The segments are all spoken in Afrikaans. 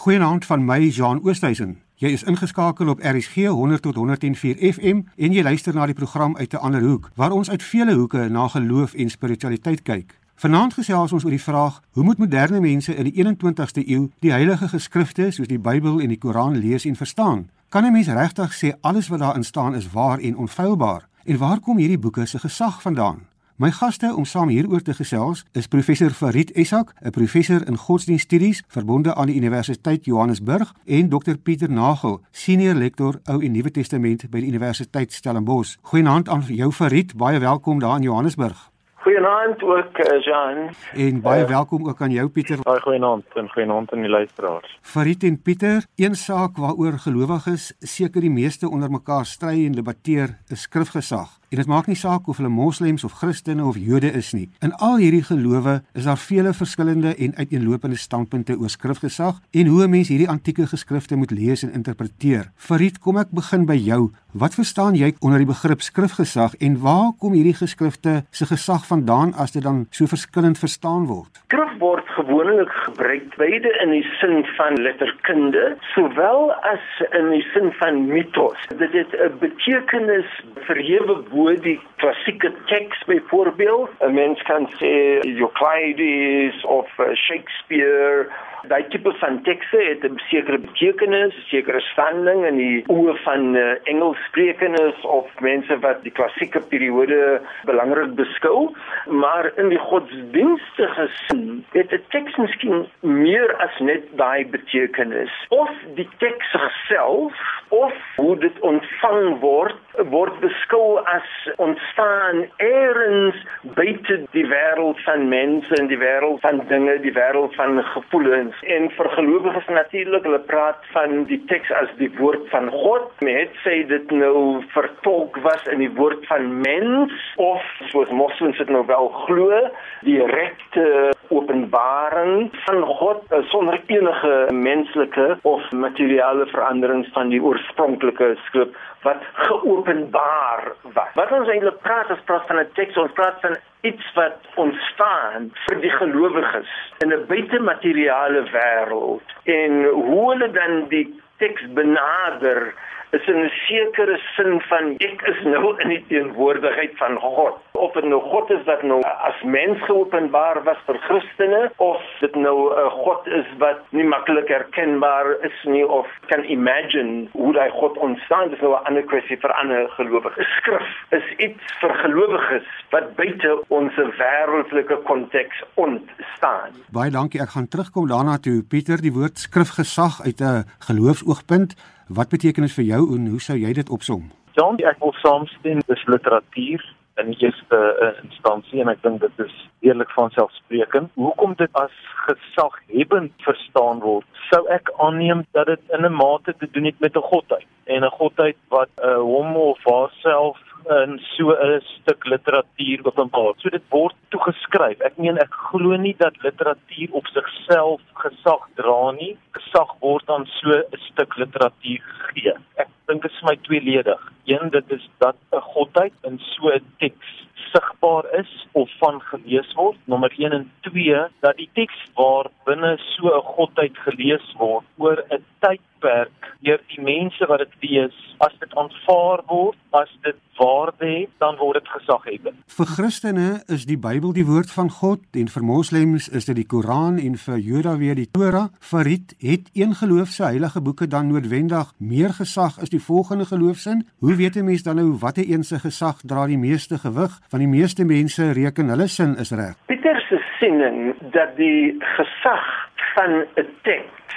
Goeienaand van my Jean Oosthuizen. Jy is ingeskakel op RSG 100 tot 104 FM en jy luister na die program uit 'n ander hoek waar ons uit vele hoeke na geloof en spiritualiteit kyk. Vanaand gesels ons oor die vraag: Hoe moet moderne mense in die 21ste eeu die heilige geskrifte soos die Bybel en die Koran lees en verstaan? Kan 'n mens regtig sê alles wat daarin staan is waar en onfeilbaar? En waar kom hierdie boeke se gesag vandaan? My gaste om saam hieroor te gesels is professor Farid Esak, 'n professor in godsdienststudies verbonde aan die Universiteit Johannesburg en Dr Pieter Nagel, senior lektor Ou en Nuwe Testament by die Universiteit Stellenbosch. Goeienaand aan jou Farid, baie welkom daar in Johannesburg. Goeienaand ook uh, Jean. En baie uh, welkom ook aan jou Pieter. Baie goeienaand en goeienaand aan die luisteraars. Farid en Pieter, een saak waaroor gelowiges seker die meeste onder mekaar stry en debatteer, is skrifgesag. En dit maak nie saak of hulle moslems of Christene of Jode is nie. In al hierdie gelowe is daar vele verskillende en uiteenlopende standpunte oor skrifgesag en hoe 'n mens hierdie antieke geskrifte moet lees en interpreteer. Farid, kom ek begin by jou. Wat verstaan jy onder die begrip skrifgesag en waar kom hierdie geskrifte se gesag vandaan as dit dan so verskillend verstaan word? Skrif word gewoonlik gebruik beide in die sin van letterkunde sowel as in die sin van mitos. Dit het 'n betekenis verhewe bo die klassieke teks byvoorbeeld. 'n Mens kan sê Euclides of uh, Shakespeare Daai tipe van tekste het 'n sekere betekenis, sekere standing in die oë van uh, Engelssprekendes of mense wat die klassieke periode belangrik beskou, maar in die godsdienstige sin het 'n teks miskien meer as net daai betekenis. Of die teks self of hoe dit ontvang word, word beskou as ontstaan eers buite die wêreld van mense en die wêreld van dinge, die wêreld van gevoelens teks en vir gelowiges natuurlik hulle praat van die teks as die woord van God. Met sê dit nou vertolk was in die woord van mens? Of soos moslems dit nou wel glo direkte openbaring van God sonder enige menslike of materiële veranderings van die oorspronklike skrif wat geopenbaar was. Wat ons eintlik praat is praat van 'n teks, ons praat van iets wat ontstaan vir die gelowiges in 'n buitemateriale wêreld en hoe hulle dan die teks benader is 'n sekere sin van ek is nou in die teenwoordigheid van God. Of dit nou God is wat nou as mens geopenbaar was vir Christene of dit nou 'n uh, God is wat nie maklik herkenbaar is nie of kan imagine hoe hy God ontstaan dis nou 'n ander kwessie vir ander gelowiges. Skrif is iets vir gelowiges wat buite ons wêreldlike konteks ontstaan. Baie dankie. Ek gaan terugkom daarna toe Pieter die woord skrifgesag uit 'n geloofsoogpunt Wat beteken dit vir jou en hoe sou jy dit opsom? John, ek wil saamstem, dis literatuur in die eerste uh, instansie en ek dink dit is eerlik van selfsprekend. Hoekom dit as gesaghebend verstaan word, sou ek aanneem dat dit in 'n mate te doen het met 'n godheid en 'n godheid wat uh, hom of haarself in so 'n stuk literatuur openbaar. So dit word toegeskryf. Ek meen ek glo nie dat literatuur op sigself gesag dra nie. Gesag word aan so 'n stuk literatuur gegee. Ek dink dit is my tweeledig. Een dit is dat 'n godheid in so 'n teks sigbaar is of van gelees word. Nommer 1 en 2 dat die teks waar binne so 'n godheid gelees word oor 'n tydperk deur die mense wat dit lees, as dit aanvaar word, as dit waarde het, dan word dit gesaghebend. Vir Christene is die Bybel die woord van God en vir moslems is dit die Koran en vir Jode weer die Torah. Farid het een geloof se heilige boeke dan noodwendig meer gesag as die volgende geloofsin? Hoe weet 'n mens dan nou watter een se gesag dra die meeste gewig? Van die meeste mense reken hulle sin is reg. Pieter se siening dat die gesag van 'n teks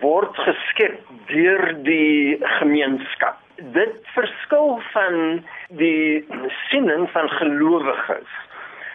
word geskep deur die gemeenskap. Dit verskil van die siening van gelowiges.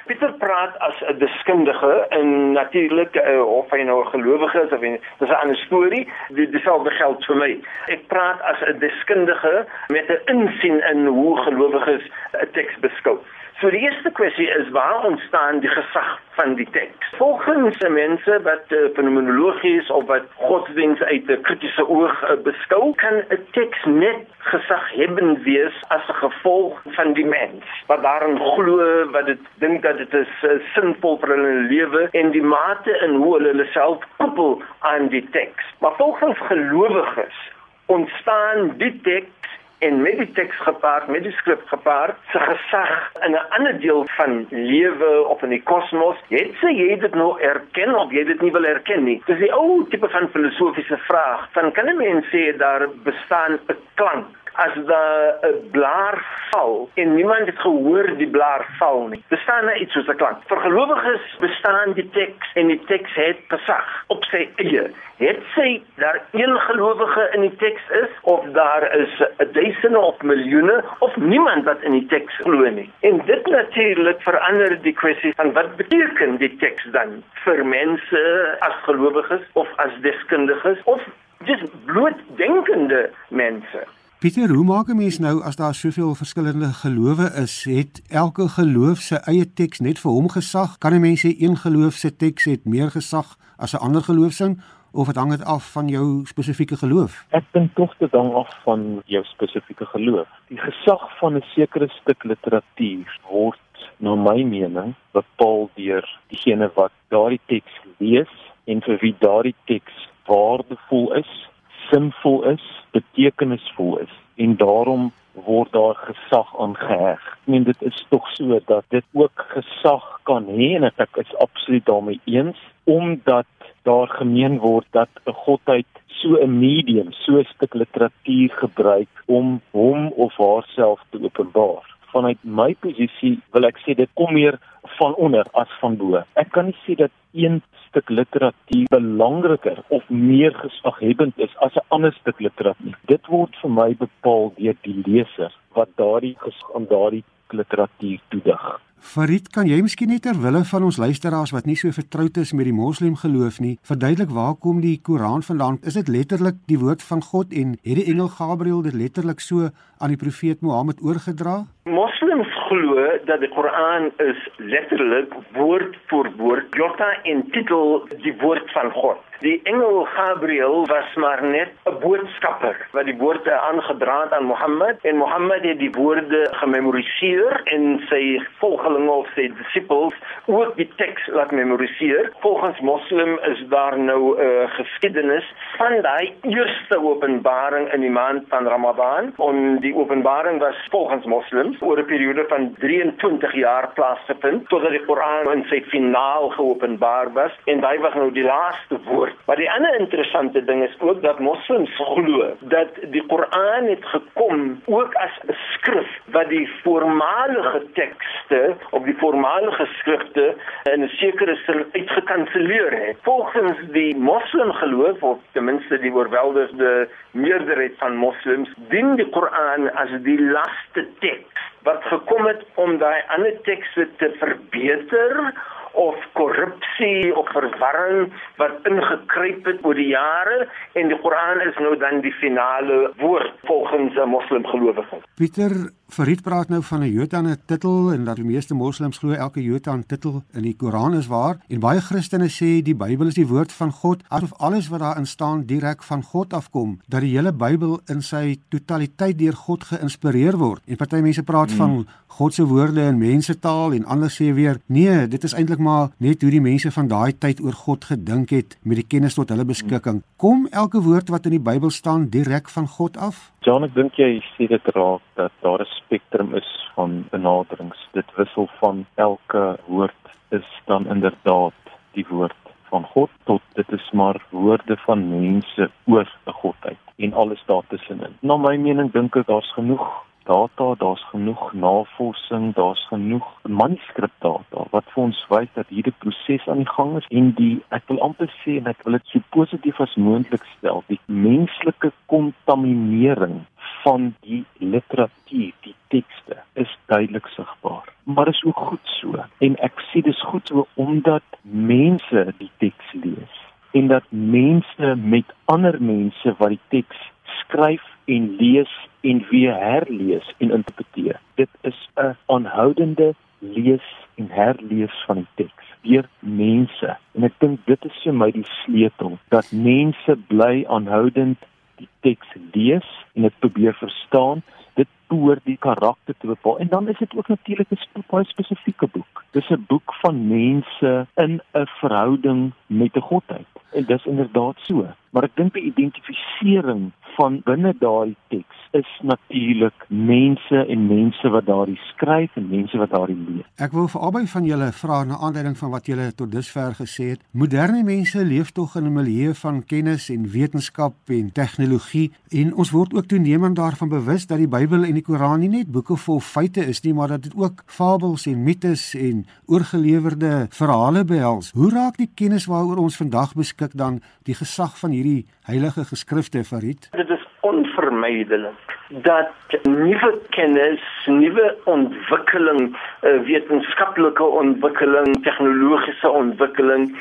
Pieter praat as 'n deskundige en natuurlik uh, of hy nou 'n gelowige is of nie, dis 'n ander storie. Dit dieselfde geld vir my. Ek praat as 'n deskundige met 'n insien in hoe gelowiges 'n teks beskou. So die eerste kwessie is waar ontstaan die gesag van die teks? Volgens mense wat uh, fenomenologies of wat godsdiens uit 'n kritiese oog uh, beskou, kan 'n teks net gesaghebend wees as 'n gevolg van die mens. Wat daarin glo, wat dit dink dat dit is uh, sinvol vir hulle lewe en die mate in hoe hulle hulle self koppel aan die teks. Maar volgens gelowiges ontstaan die teks en met die teks gepaard met die skrif gepaard se gesag in 'n ander deel van lewe of in die kosmos het sy jy dit nou erken of jy dit nie wil erken nie. Dis die ou tipe van filosofiese vraag van kan 'n mens sê daar bestaan 'n klank as 'n blaar val en niemand het gehoor die blaar val nie. Bestaan daar iets soos 'n klank? Vir gelowiges bestaan die teks en die teks het gesag op sy eie. Het sy daar een gelowige in die teks is of daar is 'n duisende of miljoene of niemand wat in die teks glo nie. En dit natuurlik verander die kwessie van wat beteken die teks dan vir mense as gelowiges of as deskundiges of dis bloot denkende mense. Pieter, hoe maak 'n mens nou as daar soveel verskillende gelowe is? Het elke geloof sy eie teks net vir hom gesag? Kan 'n mens sê een geloof se teks het meer gesag as 'n ander geloof se? Of dit hang dit af van jou spesifieke geloof? Ek dink tog dit hang af van jou spesifieke geloof. Die gesag van 'n sekere stuk literatuur word na my mening bepaal deur diegene wat daardie teks lees en vir wie daardie teks waardevol is, sinvol is betekenisvol is en daarom word daar gesag aangeheg. Ek meen dit is tog so dat dit ook gesag kan hê en ek is absoluut daarmee eens omdat daar gemeen word dat 'n godheid so 'n medium, so 'n stuk literatuur gebruik om hom of haarself te openbaar. Vanuit my posisie wil ek sê dit kom meer van onder as van bo. Ek kan nie sê dat een stuk literatuur belangriker of meer gesaghebend is as 'n ander stuk literatuur. Dit word vir my bepaal deur die leser wat daardie aan daardie literatuur toedig. Farid, kan jy miskien net ter wille van ons luisteraars wat nie so vertroud is met die moslim geloof nie, verduidelik waar kom die Koran vandaan? Is dit letterlik die woord van God en het die engel Gabriël dit letterlik so aan die profeet Mohammed oorgedra? Moslems glo dat die Koran is letterlik woord vir woord, jota en titel die woord van God. Die engel Gabriël was maar net 'n boodskapper wat die woorde aangedra het aan Mohammed en Mohammed het die woorde gememoriseer en sy volgelinge of sy disippels ook die teks laat memoriseer. Volgens Moslem is daar nou 'n uh, geskiedenis van daai eerste openbaring in die maand van Ramadan. En die openbaring was volgens Moslems oor 'n periode van 23 jaar plaasgevind totdat die Koran in sy finaal geopenbaar was en daai was nou die laaste woord. Maar die ander interessante ding is ook dat moslems glo dat die Koran het gekom ook as 'n skrif wat die voormalige tekste of die voormalige skrifte in 'n sekere sin uitgekanselleer het. Volgens die moslim geloof of ten minste die oorweldigende meerderheid van moslems dien die Koran as die laaste teks wat gekom het om daai ander tekste te verbeter of korrupsie of verwarring wat ingekruip het oor die jare en die Koran is nou dan die finale woord volgens 'n moslimgelowige. Pieter Farid praat nou van 'n Jodan 'n titel en dat die meeste moslems glo elke Jodan titel in die Koran is waar en baie Christene sê die Bybel is die woord van God asof alles wat daarin staan direk van God afkom dat die hele Bybel in sy totaliteit deur God geïnspireer word en party mense praat hmm. van God se woorde in mensetaal en ander sê weer nee dit is eintlik maar net hoe die mense van daai tyd oor God gedink het met die kennis tot hulle beskikking. Kom elke woord wat in die Bybel staan direk van God af? John, ek dink jy sê dit raak dat daar 'n spektrum is van benaderings. Dit wissel van elke woord is dan inderdaad die woord van God tot dit is maar woorde van mense oor 'n godheid en alles daartussenin. Na my mening dink ek daar's genoeg data, daar's genoeg navorsing, daar's genoeg manuskripdata wat vir ons wys dat hierdie proses aan die gang is en die ek wil amper sê en ek wil dit so positief as moontlik stel, die menslike kontaminering van die literatuur, die tekste is duidelik sigbaar. Maar is ook goed so en ek sê dis goed so omdat mense die teks lees en dat mense met ander mense wat die teks skryf en lees en weer herlees en interpreteer. Dit is 'n aanhoudende lees en herlees van die teks deur mense. En ek dink dit is vir my die sleutel dat mense bly aanhoudend die teks lees en dit probeer verstaan dit behoort die karakter te bepaal en dan is dit ook natuurlik 'n baie spesifieke boek. Dis 'n boek van mense in 'n verhouding met 'n godheid. En dis inderdaad so. Maar ek dink die identifisering van binne daardie teks is natuurlik mense en mense wat daardie skryf en mense wat daardie lees. Ek wil vir albei van julle vra na aanleiding van wat julle tot dusver gesê het. Moderne mense leef tog in 'n milieu van kennis en wetenskap en tegnologie en ons word ook toenemend daarvan bewus dat die Bybel en die Koran nie net boeke vol feite is nie, maar dat dit ook fabels en mites en oorgelewerde verhale behels. Hoe raak die kennis waaroor ons vandag beskik dan die gesag van hierdie heilige geskrifte Farid? Dit onvermydelik dat nuwe kennis, nuwe ontwikkeling, uh, wetenskaplike ontwikkeling, tegnologiese ontwikkeling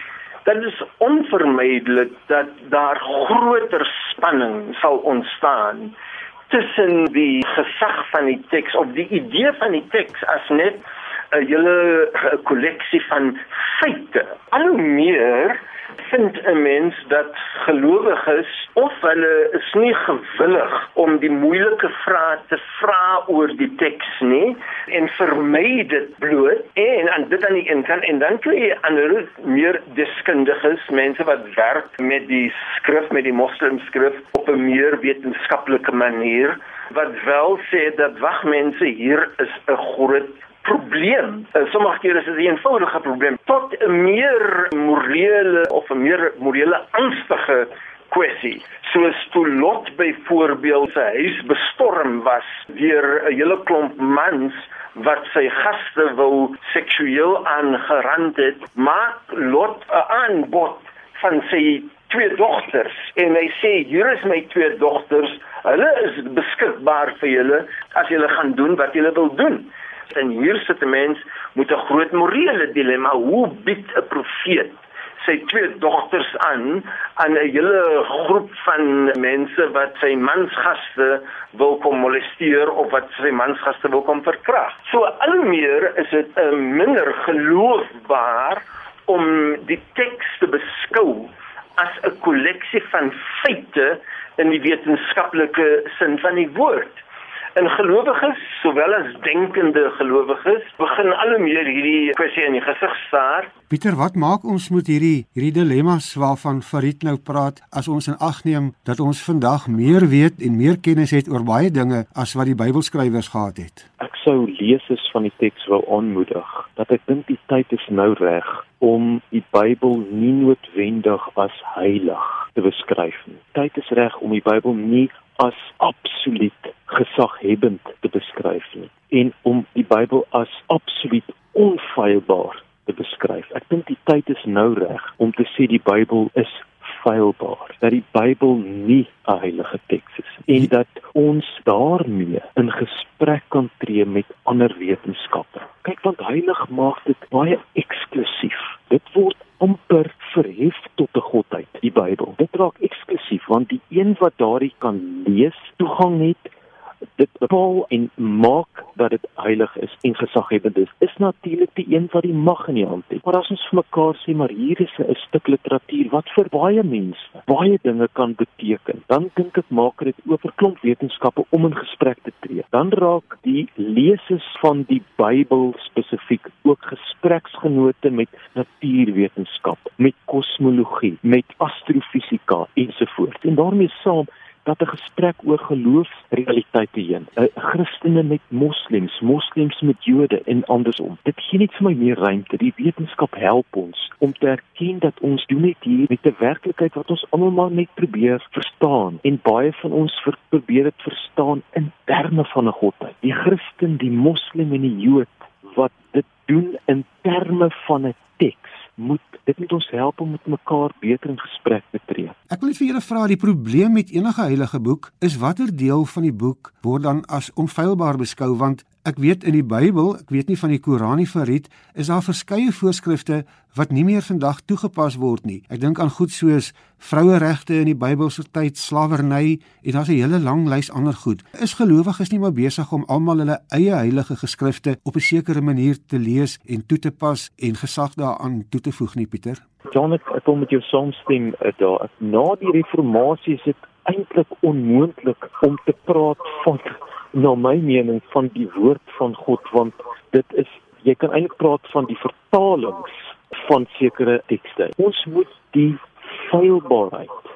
Dit is onvermydelik dat daar groter spanning sal ontstaan tussen die gesag van die teks of die idee van die teks as net 'n hele kolleksie van feite. Al hoe meer vind 'n mens dat gelowiges of hulle is nie gewillig om die moeilike vrae te vra oor die teks nie en vermy dit bloot en aan dit aan die een kant en dan kry jy ander meer deskundiges mense wat werk met die skrif met die moslimskrif op 'n meer wetenskaplike manier wat wel sê dat wagmense hier is 'n groot probleem. Uh, sommige kere is dit 'n eenvoudige probleem tot 'n meer morele of 'n meer morele angstige kwessie. Soos toe Lot byvoorbeeld sy huis bestorm was deur 'n hele klomp mans wat sy gaste wou seksueel aangerand het, maar Lot 'n aanbod van sy twee dogters en hy sê hier is my twee dogters. Hulle is beskikbaar vir julle as julle gaan doen wat julle wil doen. En hier sit 'n mens met 'n groot morele dilemma. Hoe bied 'n profeet sy twee dogters aan aan 'n hele groep van mense wat sy mansgaste wil kom molesteer of wat sy mansgaste wil kom verkrag. So al meer is dit 'n minder geloofbaar om die teks te beskou as 'n kolleksie van feite in die wetenskaplike sin van die woord in gelowiges sowel as denkende gelowiges begin al hoe meer hierdie kwessie in die gesig staar. Pieter, wat maak ons met hierdie hierdie dilemma's waarvan Farid nou praat as ons in ag neem dat ons vandag meer weet en meer kennis het oor baie dinge as wat die Bybelskrywers gehad het? Sou lesers van die teks wil aanmoedig dat ek dink die tyd is nou reg om die Bybel nie noodwendig as heilig te beskryf nie. Tyd is reg om die Bybel nie as absoluut gesaghebend te beskryf nie en om die Bybel as absoluut onfeilbaar te beskryf. Ek dink die tyd is nou reg om te sê die Bybel is feilbaar, dat die Bybel nie 'n heilige teks is en dat ons daarmee in gesprek kan tree met ander wetenskappe. Kyk want heilig maak dit baie eksklusief. Dit word amper verhef tot 'n godheid, die Bybel. Dit raak eksklusief want die een wat daardie kan lees, toegang het dit bepaal en maak dat dit heilig is en gesaghebend is. Is natuurlik die een wat die mag in die hand het. Maar as ons vir mekaar sê maar hier is 'n stuk literatuur wat vir baie mense baie dinge kan beteken dan dink ek maak dit oop vir klomp wetenskappe om in gesprek te tree. Dan raak die lesers van die Bybel spesifiek ook gespreksgenote met natuurwetenskap met kosmologie met astrofisika ensovoorts. En daarmee saam dat 'n gesprek oor geloofsrealiteite heen, 'n Christene met moslems, moslems met Jode en andersom. Dit gee net vir my meer ruimte. Die wetenskap help ons om te erken dat ons doen net hier met 'n werklikheid wat ons almal maar net probeer verstaan en baie van ons probeer dit verstaan in terme van 'n godheid. Die Christen, die moslim en die Jood wat dit doen in terme van 'n teks moet dit moet ons help om met mekaar beter in gesprek te tree. Ek wil net vir julle vra die probleem met enige heilige boek is watter deel van die boek word dan as onfeilbaar beskou want Ek weet in die Bybel, ek weet nie van die Koran nie verried, is daar verskeie voorskrifte wat nie meer vandag toegepas word nie. Ek dink aan goed soos vroueregte in die Bybelse tyd, slawerny en daar's 'n hele lang lys ander goed. Is gelowiges nie maar besig om almal hulle eie heilige geskrifte op 'n sekere manier te lees en toe te pas en gesag daaraan toe te voeg nie, Pieter? John, ek kom met jou saamstem uh, daar. Na die reformatie is dit eintlik onmoontlik om te praat van na my mening van die woord van God want dit is jy kan eintlik praat van die vertalings van sekere tekste. Ons moet die feilbaarheid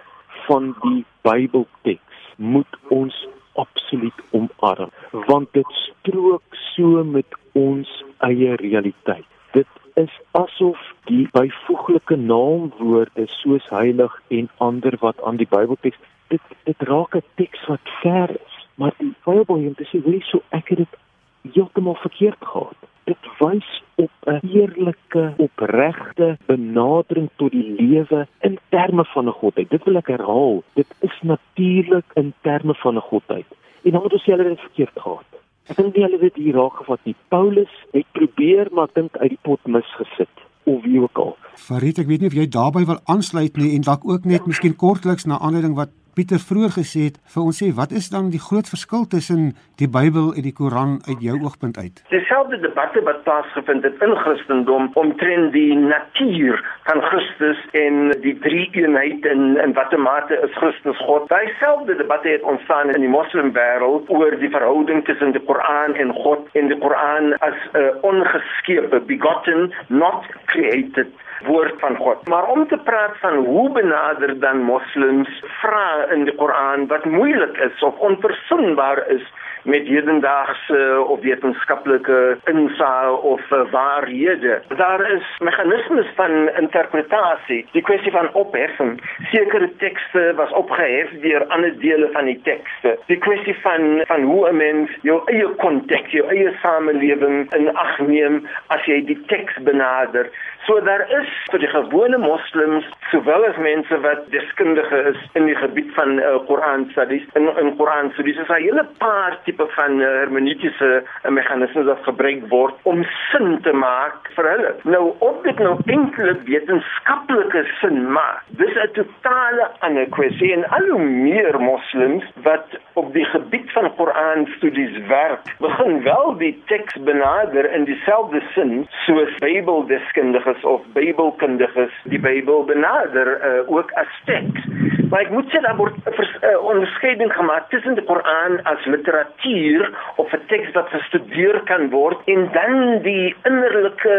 van die Bybelteks moet ons absoluut omarm want dit strook so met ons eie realiteit. Dit is asof die byvoeglike naamwoorde soos heilig en ander wat aan die Bybelteks dit dit raak 'n teks wat ver is, maar die Bybel het dit sê hoe so ek het dit heeltemal verkeerd gehad dit wys op 'n eerlike, opregte benadering tot die lewe in terme van 'n godheid. Dit wil ek herhaal. Dit is natuurlik in terme van 'n godheid. En dan moet ons hulle dit verkeerd gehad. Ek dink nie hulle het hier raak gevat nie. Paulus het probeer maar dink uit die pot misgesit of wie ook al. Farid, ek weet nie of jy daarbey wil aansluit nie en dalk ook net miskien kortliks na aanleiding wat Pieter vroeër gesê het vir ons sê wat is dan die groot verskil tussen die Bybel en die Koran uit jou oogpunt uit? Dieselfde debatte wat plaasgevind het in Christendom omtrent die natuur van Christus en die drie eenheid in in watter mate is Christus God. Dieselfde debatte het ontstaan in die moslimwêreld oor die verhouding tussen die Koran en God en die Koran as 'n uh, ongeskepe begotten not created woord van God. Maar om te praat van hoe benader dan moslems vra in die Koran wat moeilik is of onverzoenbaar is met hedendaagse of wetenskaplike insae of uh, waarhede. Daar is meganismes van interpretasie. Die kwessie van opheffing. Sekere tekste was opgehef deur ander dele van die tekste. Die kwessie van van hoe 'n mens jou eie konteks, jou eie samelewing in ag neem as jy die teks benader. So daar is vir die gewone moslems sowel as mense wat deskundige is in die gebied van uh, Koran studies in in Koran studies is 'n hele paar tipe van uh, hermeneutiese uh, meganismes wat gebruik word om sin te maak vir hulle. Nou of dit nou eintlik wetenskaplike sin maak. Dis 'n totale ander kwessie en al hoe meer moslems wat op die gebied van Koran studies werk, begin wel die teks benader in dieselfde sin soos Bybeldeskundiges of Bybelkundiges die Bybel benader uh, ook as teks. Maar ek moet sê daar word 'n uh, onderskeiding gemaak tussen die Koran as literatuur of 'n teks wat gestudeer kan word en dan die innerlike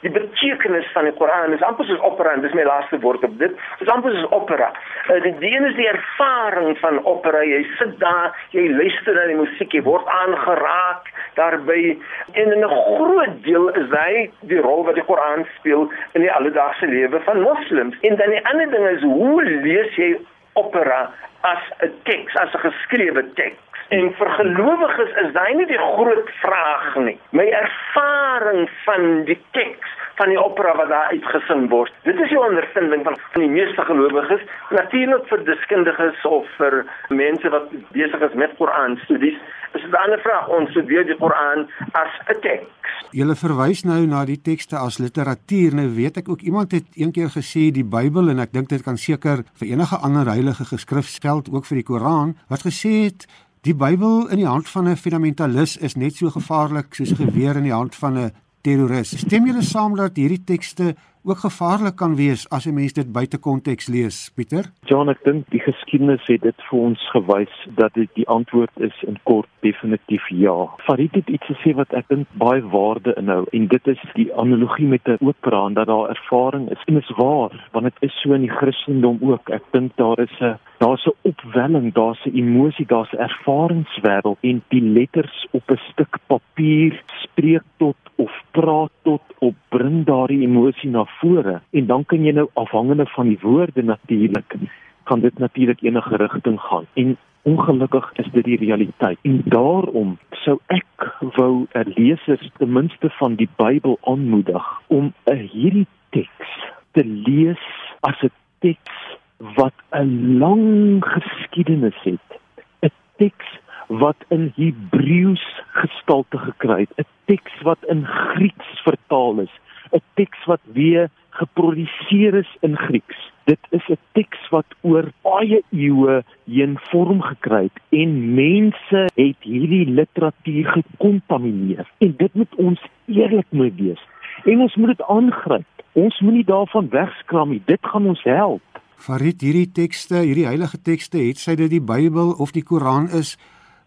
die betekenis van die Koran. Dis amper soos opera, dis my laaste woord op dit. Dis amper soos opera. Uh, die een is die ervaring van opera. Jy sit daar, jy luister na die musiek, jy word aangeraak daarbey en 'n groot deel is hy die rol wat die Koran speel in die alledaagse lewe van moslems. En dan die ander ding is hoe lees jy opera as 'n teks, as 'n geskrewe teks? En vir gelowiges is daai nie die groot vraag nie. My ervaring van die teks van die opera wat daar uitgesing word. Dit is die ondervinding van, van die meeste gelowiges, natuurlik vir deskundiges of vir mense wat besig is met Koran studies. Dis 'n ander vraag. Ons studeer die Koran as 'n teks. Julle verwys nou na die tekste as literatuur. Nou weet ek ook iemand het eendag gesê die Bybel en ek dink dit kan seker vir enige ander heilige geskrif geld ook vir die Koran wat gesê het die Bybel in die hand van 'n fundamentalis is net so gevaarlik soos 'n geweer in die hand van 'n terroris. Stem julle saam dat hierdie tekste ook gevaarlik kan wees as 'n mens dit buite konteks lees, Pieter? John, ek dink die geskiedenis het dit vir ons gewys dat dit die antwoord is in kort definitief ja. Farid het iets gesê wat ek dink baie waarde inhou en dit is die analogie met 'n opera en dat daar ervaring is. En dit is waar, want dit is so in die Christendom ook. Ek dink daar is 'n daar's 'n opwelling, daar's 'n emosie, daar's 'n ervaringswêreld en die letters op 'n stuk papier spreek tot of praat tot op bring daardie emosie na vore en dan kan jy nou afhangende van die woorde natuurlik kan dit natuurlik enige rigting gaan. En ongelukkig is dit die realiteit. En daarom sou ek wou 'n leser ten minste van die Bybel aanmoedig om hierdie teks te lees as 'n teks wat 'n lang geskiedenis het. 'n teks wat in Hebreëus gestalte gekry het, 'n teks wat in Grieks vertaal is, 'n teks wat weer geproduseer is in Grieks. Dit is 'n teks wat oor baie eeue heen vorm gekry het en mense het hierdie literatuur gekontamineer. En dit moet ons eerlik moet wees. En ons moet dit aangryp. Ons moenie daarvan wegskram nie. Dit gaan ons help. Farid, hierdie tekste, hierdie heilige tekste, het sy dit die Bybel of die Koran is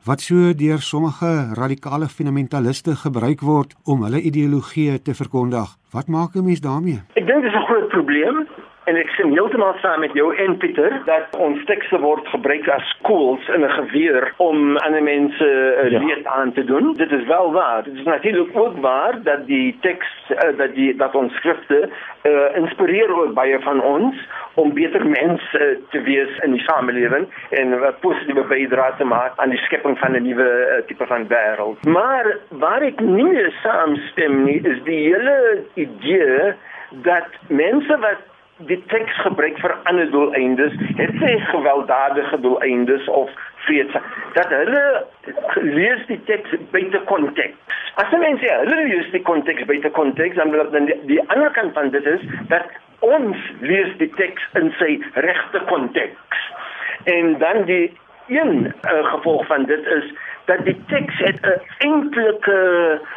wat so deur sommige radikale fundamentaliste gebruik word om hulle ideologie te verkondig. Wat maak 'n mens daarmee? Ek dink dit is 'n groot probleem. En ek sien heeltemal saam met jou en Pieter dat ons tekste word gebruik as skools in 'n geweer om ander mense uh, ja. leer aan te doen. Dit is wel waar. Dit is natuurlik ook waar dat die teks uh, dat die dat ons skrifte uh, inspireer ook baie van ons om beter mense uh, te wees in die samelewing en 'n positiewe bydrae te maak aan die skepping van 'n nuwe uh, tipe van wêreld. Maar waar ek nie saamstem nie, is die hele idee dat mense wat die teks gebruik vir ander doeleindes, het sy gewelddadige doeleindes of vrede. Dat hulle lees die teks buite konteks. As mense sê hulle lees die teks buite konteks, dan dan die, die ander kant van dit is dat ons lees die teks in sy regte konteks. En dan die een uh, gevolg van dit is dat die teks het 'n enkelike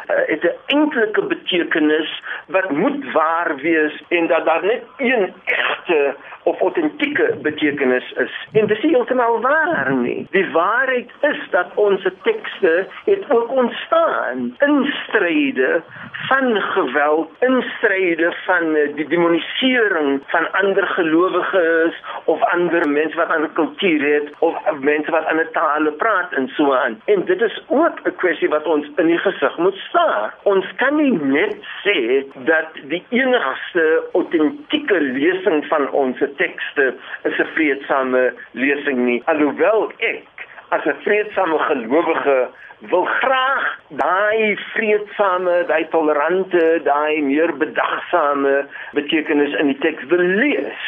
uh, het 'n enkelike betekenis wat moet waar wees en dat daar net een egte of autentieke betekenis is. En dit is heeltemal waar nie. Die waarheid is dat ons tekste het ook ontstaan in stryde van geweld, in stryde van eh, die demonisering van ander gelowiges of ander mense wat 'n kultuur het of mense wat ander tale praat en so aan. En dit is ook 'n kwessie wat ons in die gesig moet staar. Ons kan nie net sê dat die enigste autentieke lesing van ons tekste is 'n vreedsame lesing nie. Alhoewel ek as 'n vreedsame gelowige wil graag daai vreedsame, daai tolerante, daai meer bedagsame betekenis in die teks wil lees.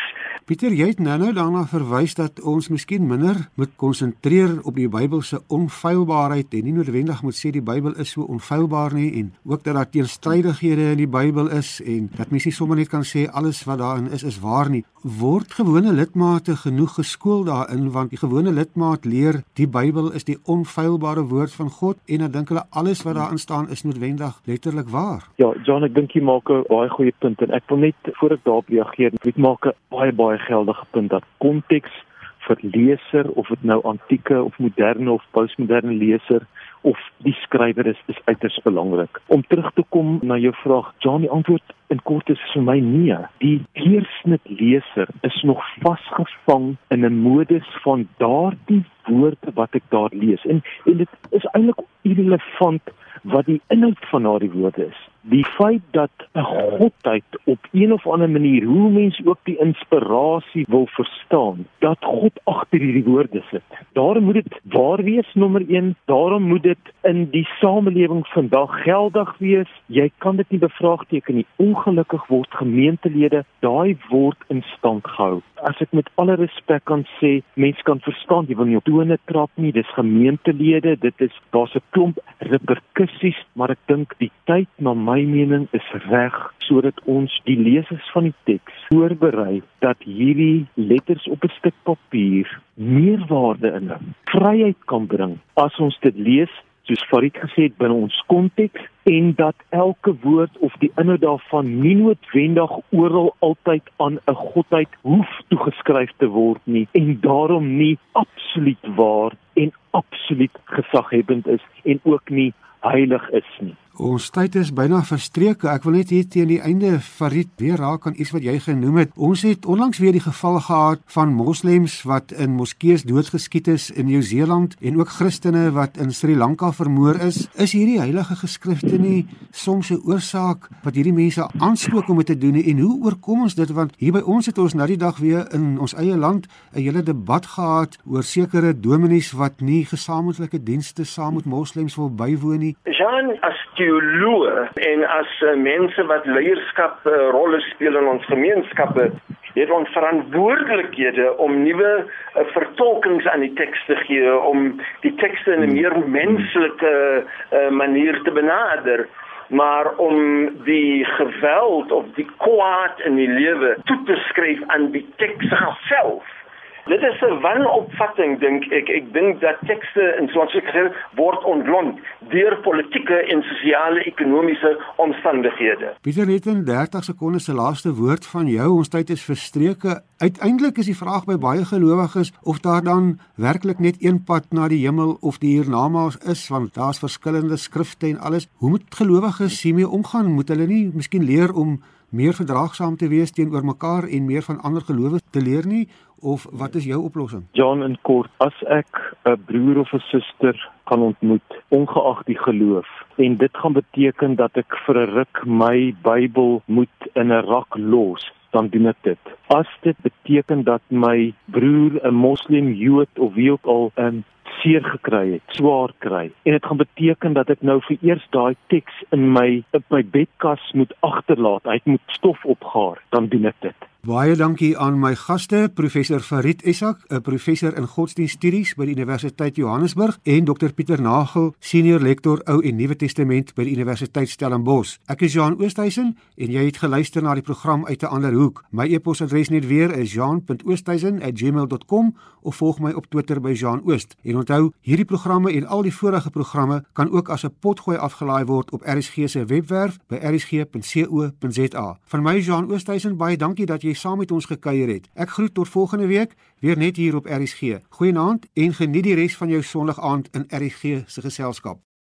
Pieter, jy het nou-nou daarna verwys dat ons miskien minder moet konsentreer op die Bybel se onfeilbaarheid en nie noodwendig moet sê die Bybel is so onfeilbaar nie en ook dat daar teenstrydighede in die Bybel is en dat mens nie sommer net kan sê alles wat daarin is is waar nie. Word gewone lidmate genoeg geskool daarin want die gewone lidmaat leer die Bybel is die onfeilbare woord van God en dan dink hulle alles wat daarin staan is noodwendig letterlik waar. Ja, John, ek dink jy maak 'n baie goeie punt en ek wil net voor ek daarop reageer, ek maak 'n baie baie geldige punt dat konteks vir leser of dit nou antieke of moderne of postmoderne leser of die skrywer is is uiters belangrik. Om terug te kom na jou vraag, John, die antwoord in kort is vir my nee. Die deursnit leser is nog vasgevang in 'n modus van daardie woorde wat ek daar lees. En en dit is eintlik irrelevant wat die inhoud van daardie woorde is die feit dat 'n godheid op een of ander manier hoe mense ook die inspirasie wil verstaan dat God agter hierdie woorde sit. Daarom moet dit waar wees nommer 1, daarom moet dit in die samelewing vandag geldig wees. Jy kan dit nie bevraagteken nie. Ongelukkig word gemeentelede daai woord in stand gehou. As ek met alle respek kan sê, mense kan verstaan jy wil nie op tone trap nie. Dis gemeentelede, dit is daar's 'n klomp reperkusies, maar ek dink die tyd na my mening is reg sodat ons die lesers van die teks voorberei dat hierdie letters op 'n stuk papier meerwaarde inhou, vryheid kan bring as ons dit lees soos Farid gesê het binne ons konteks en dat elke woord of die inhoud daarvan nie noodwendig oral altyd aan 'n godheid hoef toegeskryf te word nie en daarom nie absoluut waar en absoluut gesaghebend is en ook nie heilig is nie. Ons tyd is byna verstreek. Ek wil net hier teen die einde Farid weer raak aan iets wat jy genoem het. Ons het onlangs weer die geval gehad van moslems wat in moskeeë doodgeskiet is in Nieu-Seeland en ook Christene wat in Sri Lanka vermoor is. Is hierdie heilige geskrifte nie soms 'n oorsaak wat hierdie mense aanspook om dit te doen en hoe oorkom ons dit want hier by ons het ons nou die dag weer in ons eie land 'n hele debat gehad oor sekere dominees wat nie gesamentlike dienste saam met moslems wil bywoon nie. Jean, as jy teoloë en as uh, mense wat leierskap uh, rolle speel in ons gemeenskappe het ons verantwoordelikhede om nuwe uh, vertolkings aan die teks te gee om die tekste in 'n meer menslike uh, manier te benader. Maar om die geweld of die kwaad in die lewe toe te skryf aan die teks self Dit is 'n wanopvatting dink ek. Ek dink dat tekste in soos ek gesê word ontlont deur politieke en sosiale ekonomiese omstandighede. Pieter het in 30 sekondes se laaste woord van jou. Ons tyd is verstreke. Uiteindelik is die vraag by baie gelowiges of daar dan werklik net een pad na die hemel of die hiernamaals is want daar's verskillende skrifte en alles. Hoe moet gelowiges hiermee omgaan? Moet hulle nie miskien leer om meer verdraagsaam te wees teenoor mekaar en meer van ander gelowe te leer nie of wat is jou oplossing? John in kort, as ek 'n broer of 'n suster kan ontmoet, ongeag die geloof, en dit gaan beteken dat ek vir 'n ruk my Bybel moet in 'n rak los, dan doen ek dit. As dit beteken dat my broer 'n moslim, jood of wie ook al 'n seer gekry het, swaar kry. En dit gaan beteken dat ek nou vir eers daai teks in my op my bedkas moet agterlaat. Hy moet stof opgaar, dan doen ek dit. Baie dankie aan my gaste, professor Farid Essak, 'n professor in godsdienststudies by die Universiteit Johannesburg en Dr Pieter Nagel, senior lektor Ou en Nuwe Testament by die Universiteit Stellenbosch. Ek is Jean Oosthuizen en jy het geluister na die program uit 'n ander hoek. My e-posadres net weer is jean.oosthuizen@gmail.com of volg my op Twitter by Jean Oost. En onthou, hierdie programme en al die vorige programme kan ook as 'n potgooi afgelaai word op RSG se webwerf by rsg.co.za. Van my Jean Oosthuizen baie dankie dat jy jy saam met ons gekuier het. Ek groet tot volgende week weer net hier op RSG. Goeienaand en geniet die res van jou Sondag aand in RSG se geselskap.